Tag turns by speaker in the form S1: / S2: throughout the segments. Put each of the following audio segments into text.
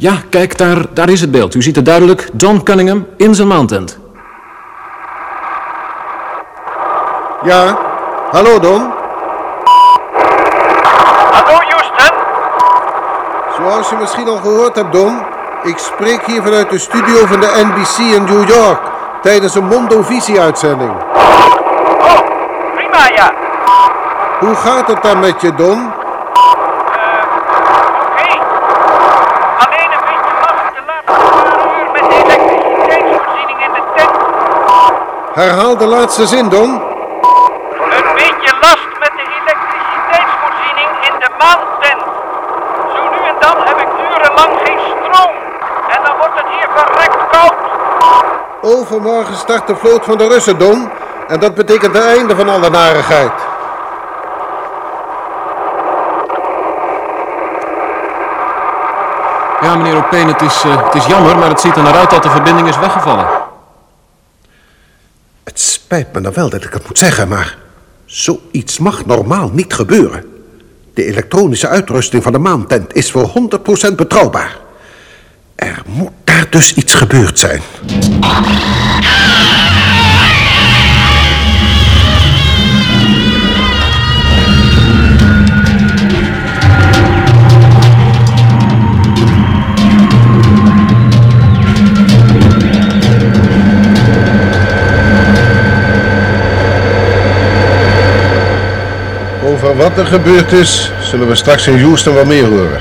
S1: Ja, kijk, daar, daar is het beeld. U ziet het duidelijk. John Cunningham in zijn maantent.
S2: Ja, hallo Don.
S3: Hallo Houston.
S2: Zoals je misschien al gehoord hebt, Don, ik spreek hier vanuit de studio van de NBC in New York tijdens een Mondovisie-uitzending.
S3: Oh, prima ja.
S2: Hoe gaat het dan met je, Don?
S3: Eh, Oké. Alleen een beetje last de laatste paar uur met de elektriciteitsvoorziening in de tent.
S2: Herhaal de laatste zin, Don.
S3: Een beetje last met de elektriciteitsvoorziening in de maantent. Zo nu en dan heb ik urenlang geen stroom. En dan wordt het hier verrekt koud.
S2: Overmorgen start de vloot van de Russen, Don. En dat betekent het einde van alle narigheid.
S1: Ja, meneer Opeen, het is, eh, het is jammer, maar het ziet er naar uit dat de verbinding is weggevallen.
S2: Spijt me dan wel dat ik het moet zeggen, maar zoiets mag normaal niet gebeuren. De elektronische uitrusting van de maantent is voor 100% betrouwbaar. Er moet daar dus iets gebeurd zijn. Er gebeurd is, zullen we straks in Houston wel meer horen.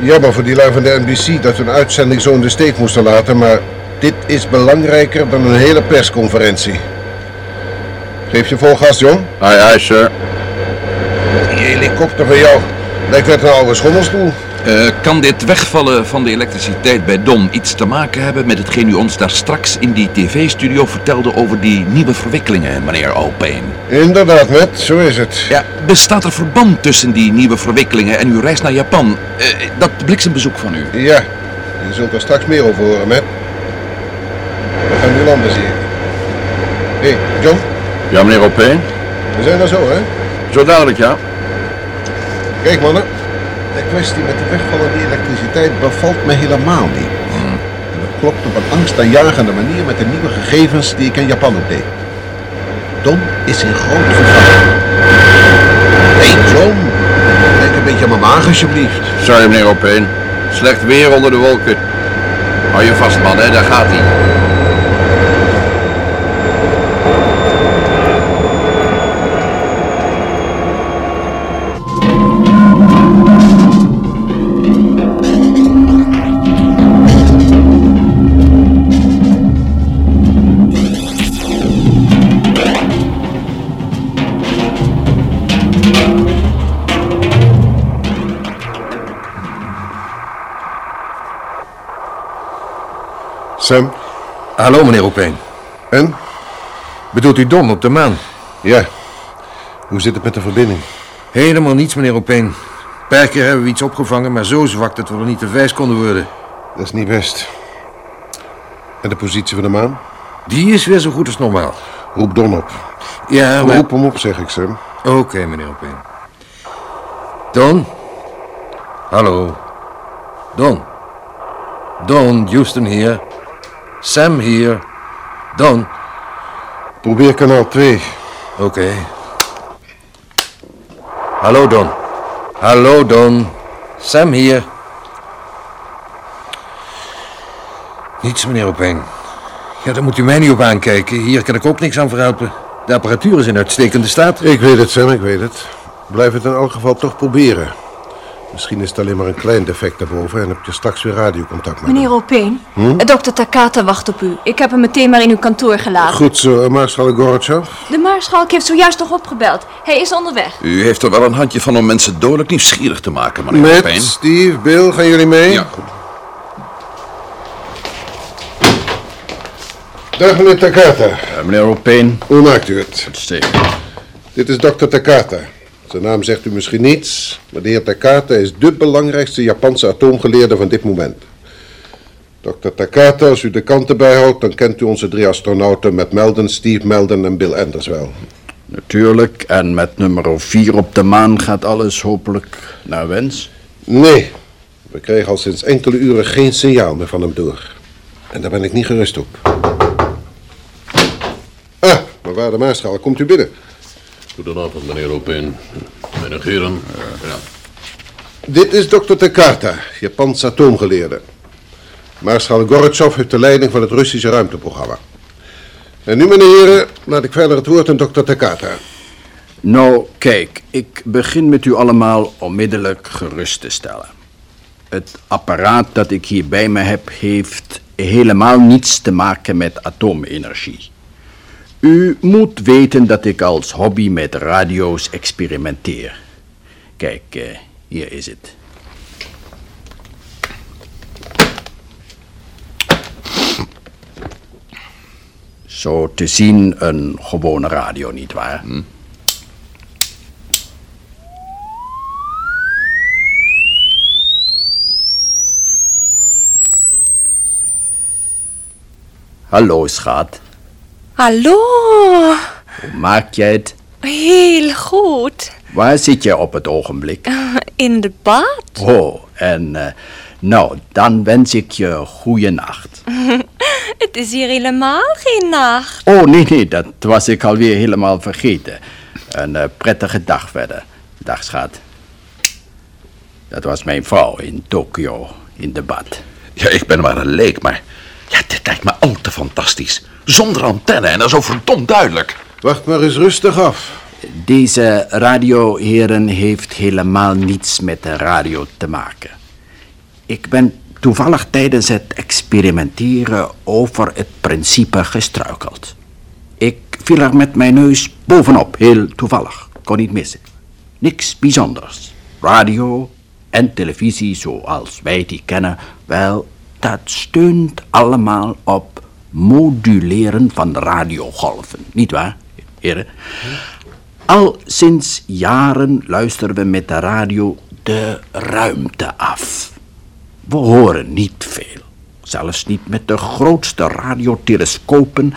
S2: Jammer voor die lui van de NBC dat hun uitzending zo in de steek moesten laten, maar dit is belangrijker dan een hele persconferentie. Geef je vol gas, John.
S4: Aye, aye, sir.
S2: Die helikopter van jou lijkt net een oude schommelstoel.
S4: Eh, kan dit wegvallen van de elektriciteit bij Don iets te maken hebben met hetgeen u ons daar straks in die tv-studio vertelde over die nieuwe verwikkelingen, meneer Alpijn?
S2: Inderdaad, met, zo is het.
S4: Ja, bestaat er verband tussen die nieuwe verwikkelingen en uw reis naar Japan? Eh, dat bliksembezoek van u?
S2: Ja, je zult er straks meer over horen, met. We gaan nu landen, zie ik. Hé, hey, John,
S4: Ja, meneer Alpijn.
S2: we zijn er zo, hè?
S4: Zo dadelijk, ja.
S2: Kijk, mannen. De kwestie met de wegvallende elektriciteit bevalt me helemaal niet. En dat klopt op een angstaanjagende manier met de nieuwe gegevens die ik in Japan opdeed. Don is in groot gevaar. Hé, hey John. Denk een beetje aan mijn maag, alsjeblieft.
S4: Sorry, meneer Alpijn. Slecht weer onder de wolken. Hou je vast, man, hè. Daar gaat hij.
S5: Hallo, meneer Opeen.
S2: en?
S5: Bedoelt u Don op de maan?
S2: Ja. Hoe zit het met de verbinding?
S5: Helemaal niets, meneer Opeen. Een paar keer hebben we iets opgevangen, maar zo zwak dat we er niet te wijs konden worden.
S2: Dat is niet best. En de positie van de maan?
S5: Die is weer zo goed als normaal.
S2: Roep Don op.
S5: Ja, maar...
S2: Roep hem op, zeg ik, Sam.
S5: Oké, meneer Opeen. Don? Hallo. Don? Don, Houston hier. Sam hier. Don?
S2: Probeer kanaal 2.
S5: Oké. Hallo, Don. Hallo, Don. Sam hier. Niets, meneer Opeen. Ja, daar moet u mij niet op aankijken. Hier kan ik ook niks aan verhelpen. De apparatuur is in uitstekende staat.
S2: Ik weet het, Sam, ik weet het. Blijf het in elk geval toch proberen. Misschien is het alleen maar een klein defect daarboven en heb je straks weer radiocontact met
S6: Meneer
S2: hem.
S6: Opeen,
S2: Hm?
S6: dokter Takata wacht op u. Ik heb hem meteen maar in uw kantoor gelaten.
S2: Goed zo, Maarschalk Gorbachev.
S6: De maarschalk heeft zojuist nog opgebeld. Hij is onderweg.
S4: U heeft er wel een handje van om mensen dodelijk nieuwsgierig te maken, meneer
S2: Met. Steve, Bill, gaan jullie mee?
S4: Ja, goed.
S2: Dag meneer Takata.
S7: Eh, meneer Opeen,
S2: Hoe maakt u het?
S7: zeker.
S2: Dit is dokter Takata. Zijn naam zegt u misschien niets, maar de heer Takata is de belangrijkste Japanse atoomgeleerde van dit moment. Dokter Takata, als u de kanten bijhoudt, dan kent u onze drie astronauten met Melden, Steve Melden en Bill Anders wel.
S7: Natuurlijk, en met nummer 4 op de maan gaat alles hopelijk naar wens.
S2: Nee, we kregen al sinds enkele uren geen signaal meer van hem door. En daar ben ik niet gerust op. Ah, maar waar de komt u binnen.
S8: Goedenavond, meneer Opeen. Meneer Geren.
S2: Dit is dokter Takata, Japans atoomgeleerde. Maarschalk Gorbachev heeft de leiding van het Russische ruimteprogramma. En nu, meneer heren, laat ik verder het woord aan dokter Takata.
S7: Nou, kijk, ik begin met u allemaal onmiddellijk gerust te stellen. Het apparaat dat ik hier bij me heb, heeft helemaal niets te maken met atoomenergie. U moet weten dat ik als hobby met radio's experimenteer. Kijk, eh, hier is het. Zo te zien een gewone radio, nietwaar? Hallo, schat.
S9: Hallo,
S7: Hoe maak jij het?
S9: heel goed.
S7: Waar zit je op het ogenblik?
S9: In de bad?
S7: Oh, en eh, nou, dan wens ik je goede nacht.
S9: Het is hier helemaal geen nacht.
S7: Oh, nee, nee, dat was ik alweer helemaal vergeten. Een eh, prettige dag verder. Dag, schat. Dat was mijn vrouw in Tokio, in de bad.
S4: Ja, ik ben maar een leek, maar... Ja, dit lijkt me al te fantastisch. Zonder antenne en dan zo verdomd duidelijk.
S2: Wacht maar eens rustig af.
S7: Deze radioheren heeft helemaal niets met de radio te maken. Ik ben toevallig tijdens het experimenteren over het principe gestruikeld. Ik viel er met mijn neus bovenop, heel toevallig. Kon niet missen. Niks bijzonders. Radio en televisie zoals wij die kennen, wel, dat steunt allemaal op moduleren van radiogolven. Niet waar, heren? Al sinds jaren luisteren we met de radio de ruimte af. We horen niet veel, zelfs niet met de grootste radiotelescopen.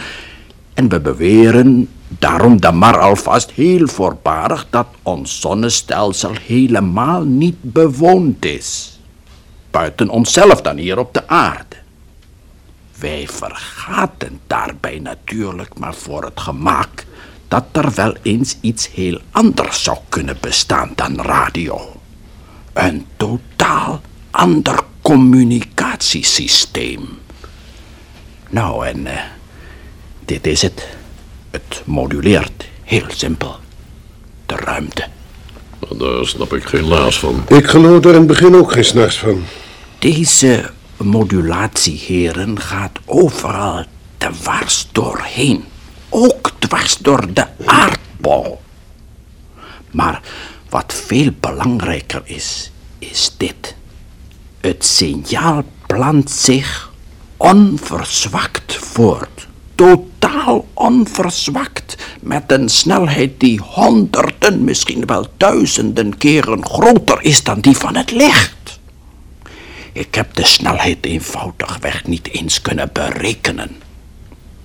S7: En we beweren daarom dan maar alvast heel voorbarig dat ons zonnestelsel helemaal niet bewoond is. Buiten onszelf dan hier op de aarde. Wij vergaten daarbij natuurlijk maar voor het gemak dat er wel eens iets heel anders zou kunnen bestaan dan radio. Een totaal ander communicatiesysteem. Nou, en eh, dit is het. Het moduleert heel simpel. De ruimte.
S8: Daar snap ik geen laas van.
S2: Ik geloof er in het begin ook geen s'nachts van.
S7: Deze modulatie, heren, gaat overal dwars doorheen. Ook dwars door de aardbol. Maar wat veel belangrijker is, is dit. Het signaal plant zich onverzwakt voort. Totaal onverzwakt. Met een snelheid die honderden, misschien wel duizenden keren groter is dan die van het licht. Ik heb de snelheid eenvoudigweg niet eens kunnen berekenen.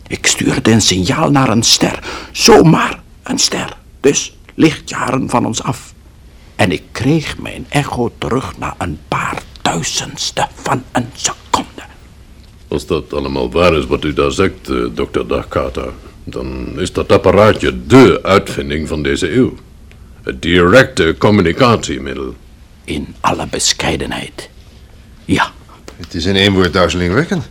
S7: Ik stuurde een signaal naar een ster. Zomaar een ster. Dus lichtjaren van ons af. En ik kreeg mijn echo terug na een paar duizendste van een seconde.
S8: Als dat allemaal waar is wat u daar zegt, eh, dokter Dakata, dan is dat apparaatje dé uitvinding van deze eeuw. Het directe communicatiemiddel.
S7: In alle bescheidenheid. Ja,
S5: Het is in één woord duizelingwekkend.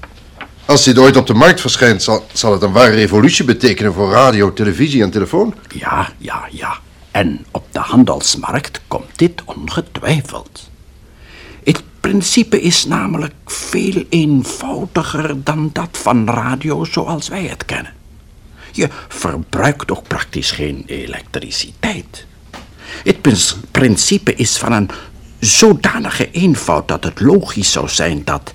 S5: Als dit ooit op de markt verschijnt, zal, zal het een ware revolutie betekenen voor radio, televisie en telefoon.
S7: ja, ja, ja. En op de handelsmarkt komt dit ongetwijfeld. Principe is namelijk veel eenvoudiger dan dat van radio zoals wij het kennen. Je verbruikt ook praktisch geen elektriciteit. Het prin- principe is van een zodanige eenvoud dat het logisch zou zijn dat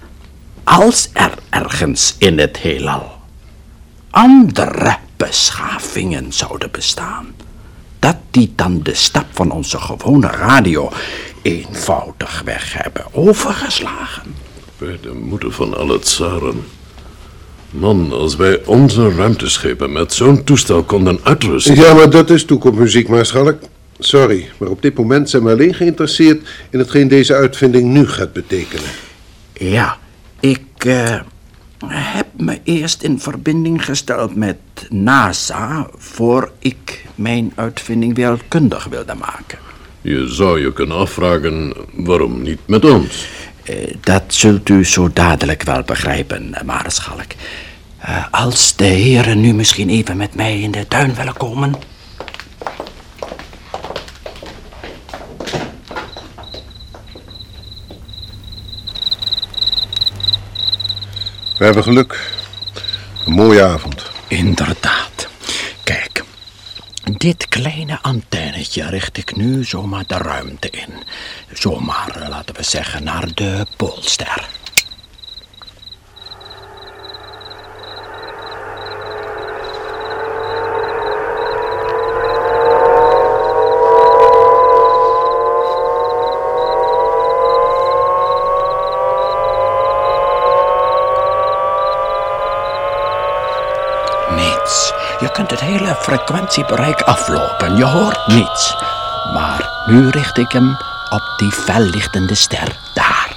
S7: als er ergens in het heelal andere beschavingen zouden bestaan, dat die dan de stap van onze gewone radio eenvoudigweg hebben overgeslagen.
S8: Bij de moeder van alle tsaren. Man, als wij onze ruimteschepen met zo'n toestel konden uitrusten...
S2: Ja, maar dat is toekomstmuziek, maarschalk. Sorry, maar op dit moment zijn we alleen geïnteresseerd in hetgeen deze uitvinding nu gaat betekenen.
S7: Ja, ik eh, heb me eerst in verbinding gesteld met NASA voor ik mijn uitvinding wereldkundig wilde maken.
S8: Je zou je kunnen afvragen, waarom niet met ons?
S7: Eh, dat zult u zo dadelijk wel begrijpen, Maarschalk. Eh, als de heren nu misschien even met mij in de tuin willen komen.
S2: We hebben geluk. Een mooie avond.
S7: Inderdaad. Dit kleine antennetje richt ik nu zomaar de ruimte in. Zomaar, eh, laten we zeggen, naar de Poolster. Niets. Je kunt het hele frequentiebereik aflopen. Je hoort niets. Maar nu richt ik hem op die fellichtende ster daar.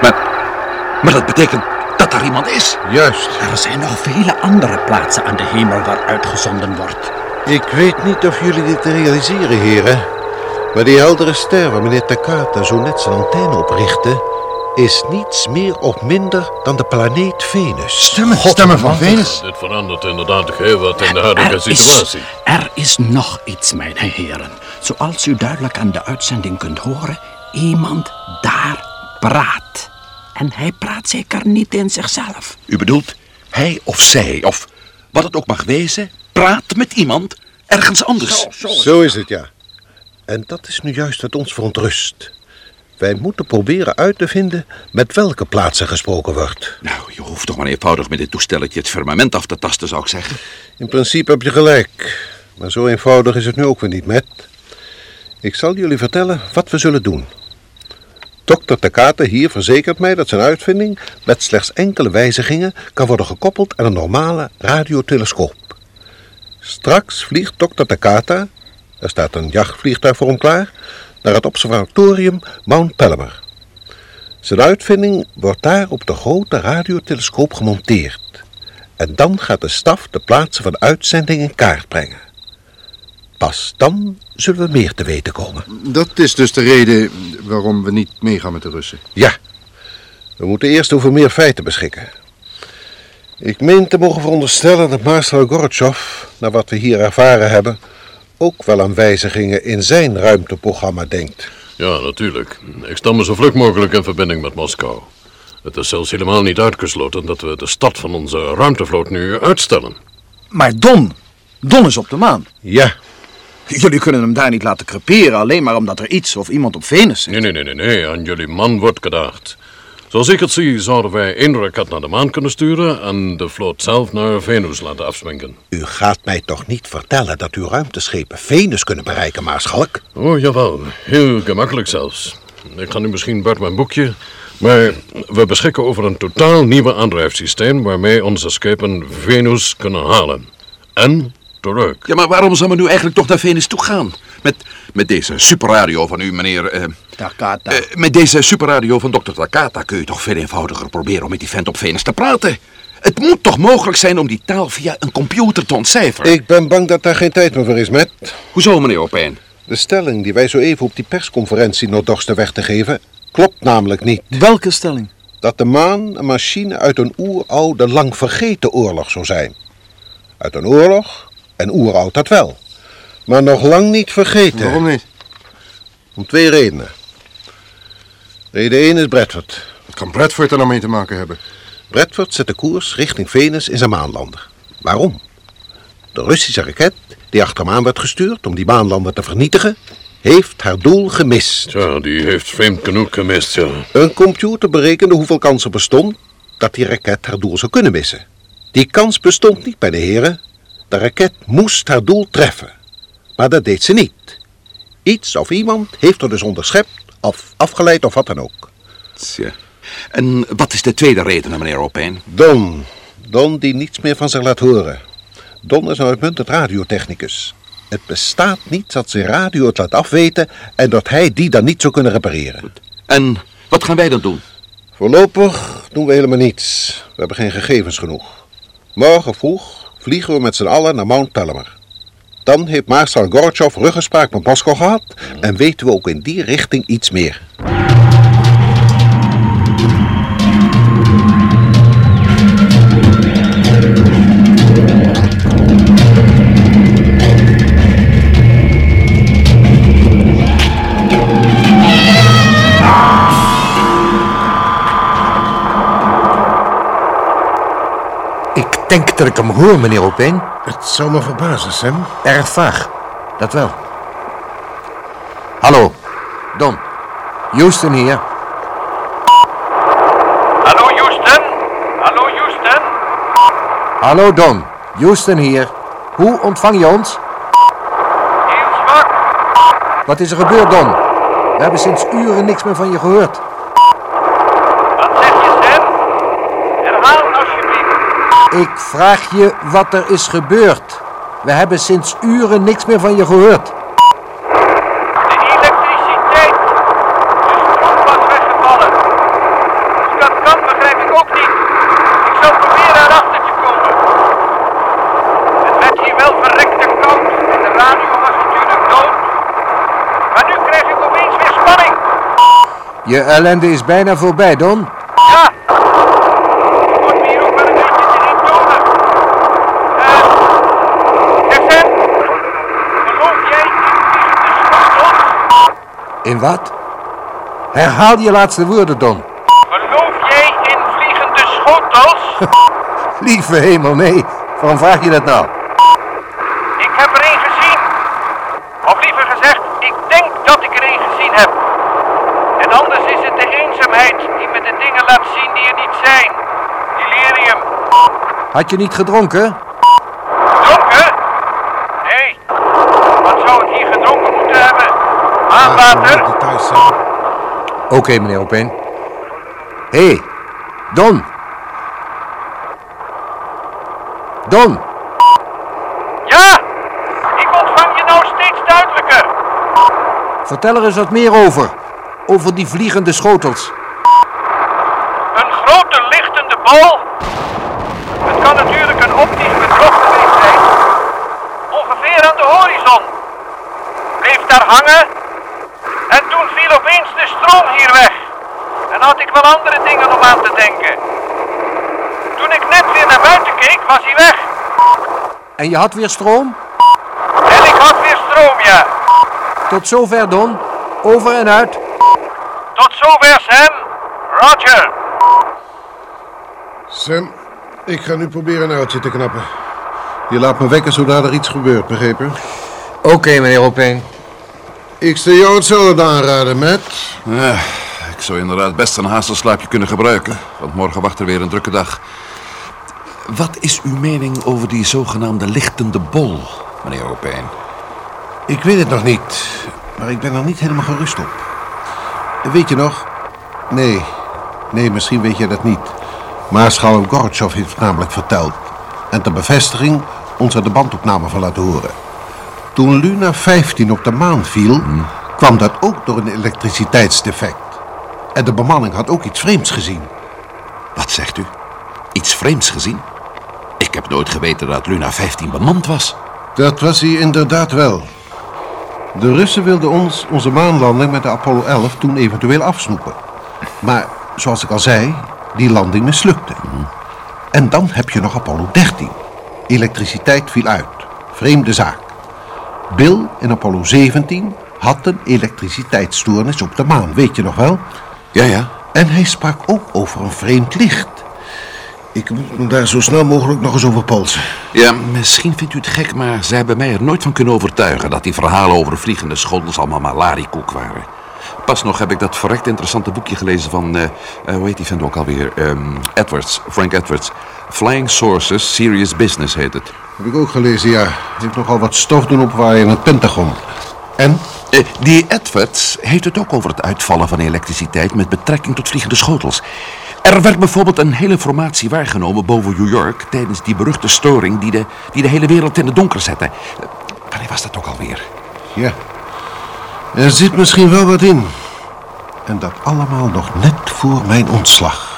S4: Maar, maar dat betekent dat er iemand is.
S2: Juist.
S7: Er zijn nog vele andere plaatsen aan de hemel waar uitgezonden wordt.
S2: Ik weet niet of jullie dit realiseren, heren. Maar die heldere ster waar meneer Takata zo net zijn antenne op richtte... is niets meer of minder dan de planeet Venus.
S5: Stemmen, stemmen van Venus.
S8: Dit verandert inderdaad heel wat in de huidige
S7: Er is,
S8: situatie.
S7: er is nog iets, mijn heren. Zoals u duidelijk aan de uitzending kunt horen, iemand daar praat. En hij praat zeker niet in zichzelf.
S4: U bedoelt, hij of zij, of wat het ook mag wezen, praat met iemand ergens anders.
S2: Zo is het, ja. En dat is nu juist wat ons verontrust. Wij moeten proberen uit te vinden met welke plaatsen gesproken wordt.
S4: Nou, je hoeft toch maar eenvoudig met dit toestelletje het firmament af te tasten, zou ik zeggen.
S2: In principe heb je gelijk. Maar zo eenvoudig is het nu ook weer niet met. Ik zal jullie vertellen wat we zullen doen. Dr. Takata hier verzekert mij dat zijn uitvinding met slechts enkele wijzigingen kan worden gekoppeld aan een normale radiotelescoop. Straks vliegt Dr. Takata, er staat een jachtvliegtuig voor hem klaar, naar het observatorium Mount Palomar. Zijn uitvinding wordt daar op de grote radiotelescoop gemonteerd. En dan gaat de staf de plaatsen van de uitzending in kaart brengen. Pas dan zullen we meer te weten komen.
S5: Dat is dus de reden waarom we niet meegaan met de Russen.
S2: Ja, we moeten eerst over meer feiten beschikken. Ik meen te mogen veronderstellen dat Marcel Gorbachev, naar wat we hier ervaren hebben, ook wel aan wijzigingen in zijn ruimteprogramma denkt.
S8: Ja, natuurlijk. Ik stel me zo vlug mogelijk in verbinding met Moskou. Het is zelfs helemaal niet uitgesloten dat we de start van onze ruimtevloot nu uitstellen.
S10: Maar Don, Don is op de maan.
S2: Ja,
S10: Jullie kunnen hem daar niet laten creperen, alleen maar omdat er iets of iemand op Venus zit.
S8: Nee, nee, nee, nee, nee. Aan jullie man wordt gedaagd. Zoals ik het zie, zouden wij één raket naar de maan kunnen sturen en de vloot zelf naar Venus laten afzwenken.
S2: u gaat mij toch niet vertellen dat uw ruimteschepen Venus kunnen bereiken, Maarschalk?
S8: Oh, jawel. Heel gemakkelijk zelfs. Ik ga nu misschien buiten mijn boekje. Maar we beschikken over een totaal nieuwe aandrijfsysteem waarmee onze schepen Venus kunnen halen. En terug.
S4: Ja, maar waarom zou men nu eigenlijk toch naar Venus toe gaan? Met, met deze superradio van u, meneer... eh,
S7: Takata.
S4: eh, met deze superradio van dokter Takata kun je toch veel eenvoudiger proberen om met die vent op Venus te praten. Het moet toch mogelijk zijn om die taal via een computer te ontcijferen?
S2: Ik ben bang dat daar geen tijd meer voor is, Matt.
S4: Hoezo, meneer Opijn?
S2: De stelling die wij zo even op die persconferentie nog dorsten weg te geven, Klopt namelijk niet.
S10: Welke stelling?
S2: Dat de maan een machine uit een oeroude, lang vergeten oorlog zou zijn. Uit een oorlog, en oeroud dat wel. Maar nog lang niet vergeten.
S5: Waarom niet?
S2: Om twee redenen. Reden 1 is Bradford.
S5: Wat kan Bradford er nou mee te maken hebben?
S2: Bradford zet de koers richting Venus in zijn maanlander. Waarom? De Russische raket, die achter hem aan werd gestuurd om die maanlander te vernietigen, heeft haar doel gemist.
S8: Tja, die heeft vreemd genoeg gemist, ja.
S2: Een computer berekende hoeveel kans er bestond dat die raket haar doel zou kunnen missen. Die kans bestond niet bij de heren. De raket moest haar doel treffen. Maar dat deed ze niet. Iets of iemand heeft er dus onderschept of afgeleid of wat dan ook.
S4: Tja. En wat is de tweede reden, meneer Opijn?
S2: Don. Don die niets meer van zich laat horen. Don is een uitmuntend radiotechnicus. Het bestaat niet dat zijn radio het laat afweten en dat hij die dan niet zou kunnen repareren.
S4: En wat gaan wij dan doen?
S2: Voorlopig doen we helemaal niets. We hebben geen gegevens genoeg. Morgen vroeg vliegen we met z'n allen naar Mount Palomar. Dan heeft Marshal Gorbachev ruggespraak met Moskou gehad en weten we ook in die richting iets meer.
S11: Denk dat ik hem hoor, meneer Opeen.
S2: Het zou me verbazen, Sam.
S11: Erg vaag. Dat wel. Hallo. Don. Houston hier.
S3: Hallo Houston? Hallo Houston?
S11: Hallo Don. Houston hier. Hoe ontvang je ons?
S3: Heel zwak.
S11: Wat is er gebeurd, Don? We hebben sinds uren niks meer van je gehoord.
S3: Wat zeg je, Sam? Herhaal alsjeblieft.
S11: Ik vraag je wat er is gebeurd. We hebben sinds uren niks meer van je gehoord.
S3: De elektriciteit. De stroom was weggevallen. Hoe dat kan, begrijp ik ook niet. Ik zal proberen erachter te komen. Het werd hier wel verrekte koud en de radio was natuurlijk dood. Maar nu krijg ik opeens weer spanning.
S11: Je ellende is bijna voorbij, Don.
S3: Ja. Ik moet me hier ook wel een beetje te niet tonen. Eh, zeg Sam, geloof jij in vliegende schotels?
S11: In wat? Herhaal je laatste woorden, Don.
S3: Geloof jij in vliegende schotels?
S11: Lieve hemel, nee. Waarom vraag je dat nou?
S3: Ik heb er één gezien. Of liever gezegd, ik denk dat ik er één gezien heb. En anders is het de eenzaamheid die me de dingen laat zien die er niet zijn. Delirium.
S11: Had je niet gedronken?
S3: Dronken? Nee. Wat zou ik hier gedronken moeten hebben? Maanwater?
S11: Oké, meneer Opeen. Hé, hey, Don. Don,
S3: Ja! Ik ontvang je nou steeds duidelijker.
S11: vertel er eens wat meer over. Over die vliegende schotels.
S3: Een grote lichtende bal. Het kan natuurlijk een optisch bedrog geweest zijn. Ongeveer aan de horizon. Bleef daar hangen. En toen viel opeens de stroom hier weg. En had ik wel andere dingen om aan te denken. Toen ik net weer naar buiten keek, was hij weg.
S11: En je had weer stroom?
S3: En ik had weer stroom, ja.
S11: Tot zover, Don. Over en uit.
S3: Tot zover, Sam. Roger.
S2: Sam, ik ga nu proberen een uiltje te knappen. Je laat me wekken zodra er iets gebeurt, begrepen?
S11: Oké, meneer Opeen.
S2: Ik stel jou hetzelfde aanraden, Matt.
S4: Ja, zou inderdaad best een haastelslaapje kunnen gebruiken. Want morgen wacht er weer een drukke dag. Wat is uw mening over die zogenaamde lichtende bol, meneer Opijn?
S2: Ik weet het nog niet, maar ik ben er niet helemaal gerust op. Weet je nog? Nee, nee, misschien weet je dat niet. Maarschalk Gorbachev heeft het namelijk verteld. En ter bevestiging ons er de bandopname van laten horen. Toen Luna 15 op de maan viel, kwam dat ook door een elektriciteitsdefect. En de bemanning had ook iets vreemds gezien.
S4: Wat zegt u? Iets vreemds gezien? Ik heb nooit geweten dat Luna 15 bemand was.
S2: Dat was hij inderdaad wel. De Russen wilden ons onze maanlanding met de Apollo 11 toen eventueel afsnoepen. Maar zoals ik al zei, die landing mislukte. En dan heb je nog Apollo 13. Elektriciteit viel uit. Vreemde zaak. Bill in Apollo 17 had een elektriciteitsstoornis op de maan, weet je nog wel?
S4: Ja, ja.
S2: En hij sprak ook over een vreemd licht. Ik moet me daar zo snel mogelijk nog eens over polsen.
S4: Ja, misschien vindt u het gek, maar ze hebben mij er nooit van kunnen overtuigen... dat die verhalen over vliegende schotels allemaal malariekoek waren. Pas nog heb ik dat verrekt interessante boekje gelezen van... eh, hoe heet die vent ook alweer? Ehm, Edwards, Frank Edwards. Flying Sources, Serious Business heet het.
S2: Heb ik ook gelezen, ja. Heeft nogal wat stof doen opwaaien in het Pentagon. En?
S4: Eh, die Edwards heeft het ook over het uitvallen van elektriciteit... met betrekking tot vliegende schotels. Er werd bijvoorbeeld een hele formatie waargenomen boven New York... tijdens die beruchte storing die de, die de hele wereld in het donker zette. Eh, Wanneer was dat ook alweer?
S2: Ja. Er zit misschien wel wat in. En dat allemaal nog net voor mijn ontslag.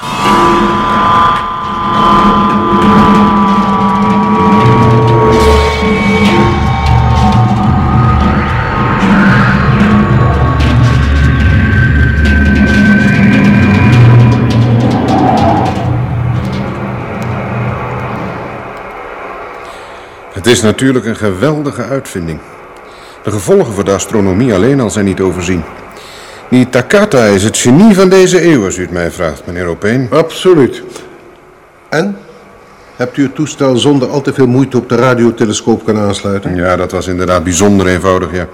S12: Is natuurlijk een geweldige uitvinding. De gevolgen voor de astronomie alleen al zijn niet overzien. Die Takata is het genie van deze eeuw, als u het mij vraagt, meneer Opeen.
S2: Absoluut. En? Hebt u het toestel zonder al te veel moeite op de radiotelescoop kunnen aansluiten?
S12: Ja, dat was inderdaad bijzonder eenvoudig, ja.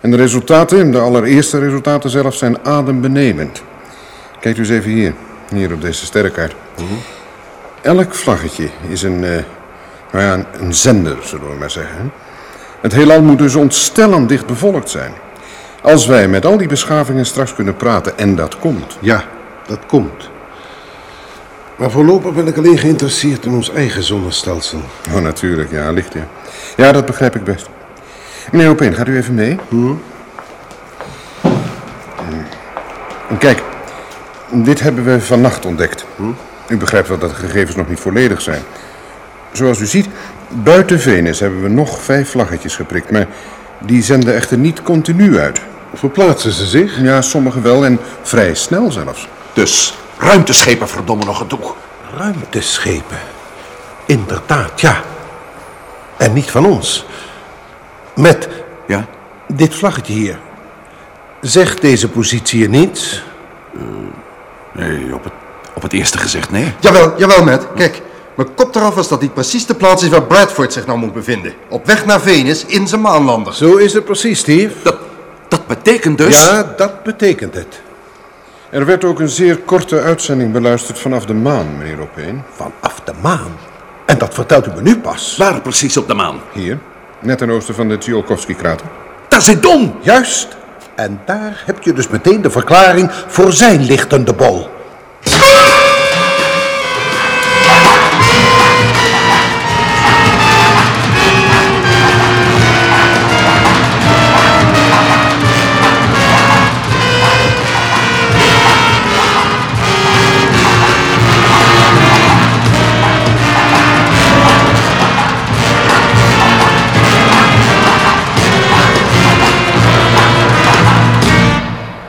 S12: En de resultaten, de allereerste resultaten zelf, zijn adembenemend. Kijkt u eens even hier, hier op deze sterrenkaart. Elk vlaggetje is een, eh, nou ja, een, een zender, zullen we maar zeggen. Het heelal moet dus ontstellend dicht bevolkt zijn. Als wij met al die beschavingen straks kunnen praten, en dat komt.
S2: Ja, dat komt. Maar voorlopig ben ik alleen geïnteresseerd in ons eigen zonnestelsel.
S12: Oh, natuurlijk, ja, licht, ja. Ja, dat begrijp ik best. Meneer Opeen, gaat u even mee?
S2: Hm?
S12: Kijk, dit hebben we vannacht ontdekt. U begrijpt wel dat de gegevens nog niet volledig zijn. Zoals u ziet, buiten Venus hebben we nog vijf vlaggetjes geprikt, maar die zenden echter niet continu uit.
S2: Verplaatsen ze zich?
S12: Ja, sommige wel en vrij snel zelfs.
S4: Dus ruimteschepen verdomme nog het doek.
S2: Ruimteschepen. Inderdaad, ja. En niet van ons. Met
S4: Ja?
S2: dit vlaggetje hier. Zegt deze positie niets?
S4: Nee, op het, op het eerste gezicht, nee.
S5: Jawel, jawel, Matt. Kijk, mijn kop eraf is dat dit precies de plaats is waar Bradford zich nou moet bevinden. Op weg naar Venus in zijn maanlander.
S2: Zo is het precies, Steve.
S4: Dat, dat betekent dus...
S2: Ja, dat betekent het.
S12: Er werd ook een zeer korte uitzending beluisterd vanaf de maan, meneer Opeen.
S2: Vanaf de maan. En dat vertelt u me nu pas.
S4: Waar precies op de maan?
S12: Hier, net ten oosten van de Tsiolkovsky-krater.
S4: Daar zit Don!
S2: Juist. En daar heb je dus meteen de verklaring voor zijn lichtende bol.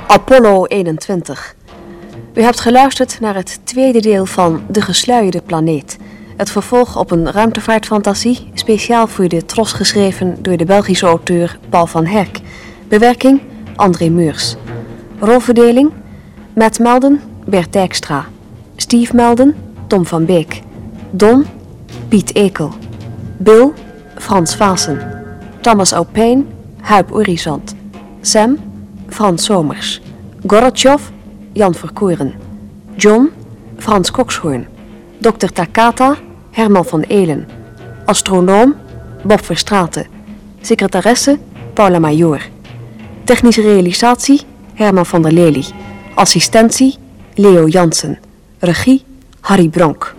S13: Apollo 21. U hebt geluisterd naar het tweede deel van De Gesluierde Planeet. Het vervolg op een ruimtevaartfantasie, speciaal voor de Tros geschreven door de Belgische auteur Paul van Herk. Bewerking André Meurs. Rolverdeling Matt Melden, Bert Dijkstra. Steve Melden, Tom van Beek. Don, Piet Ekel. Bill, Frans Vaassen. Thomas Opeen, Huip Orizant. Sam, Frans Somers. Gorotjov, Jan Verkoeren. John, Frans Kokshoorn. Dr. Takata, Herman van Elen. Astronoom, Bob Verstraeten. Secretaresse, Paula Major. Technische realisatie, Herman van der Lely. Assistentie, Leo Jansen. Regie, Harry Bronk.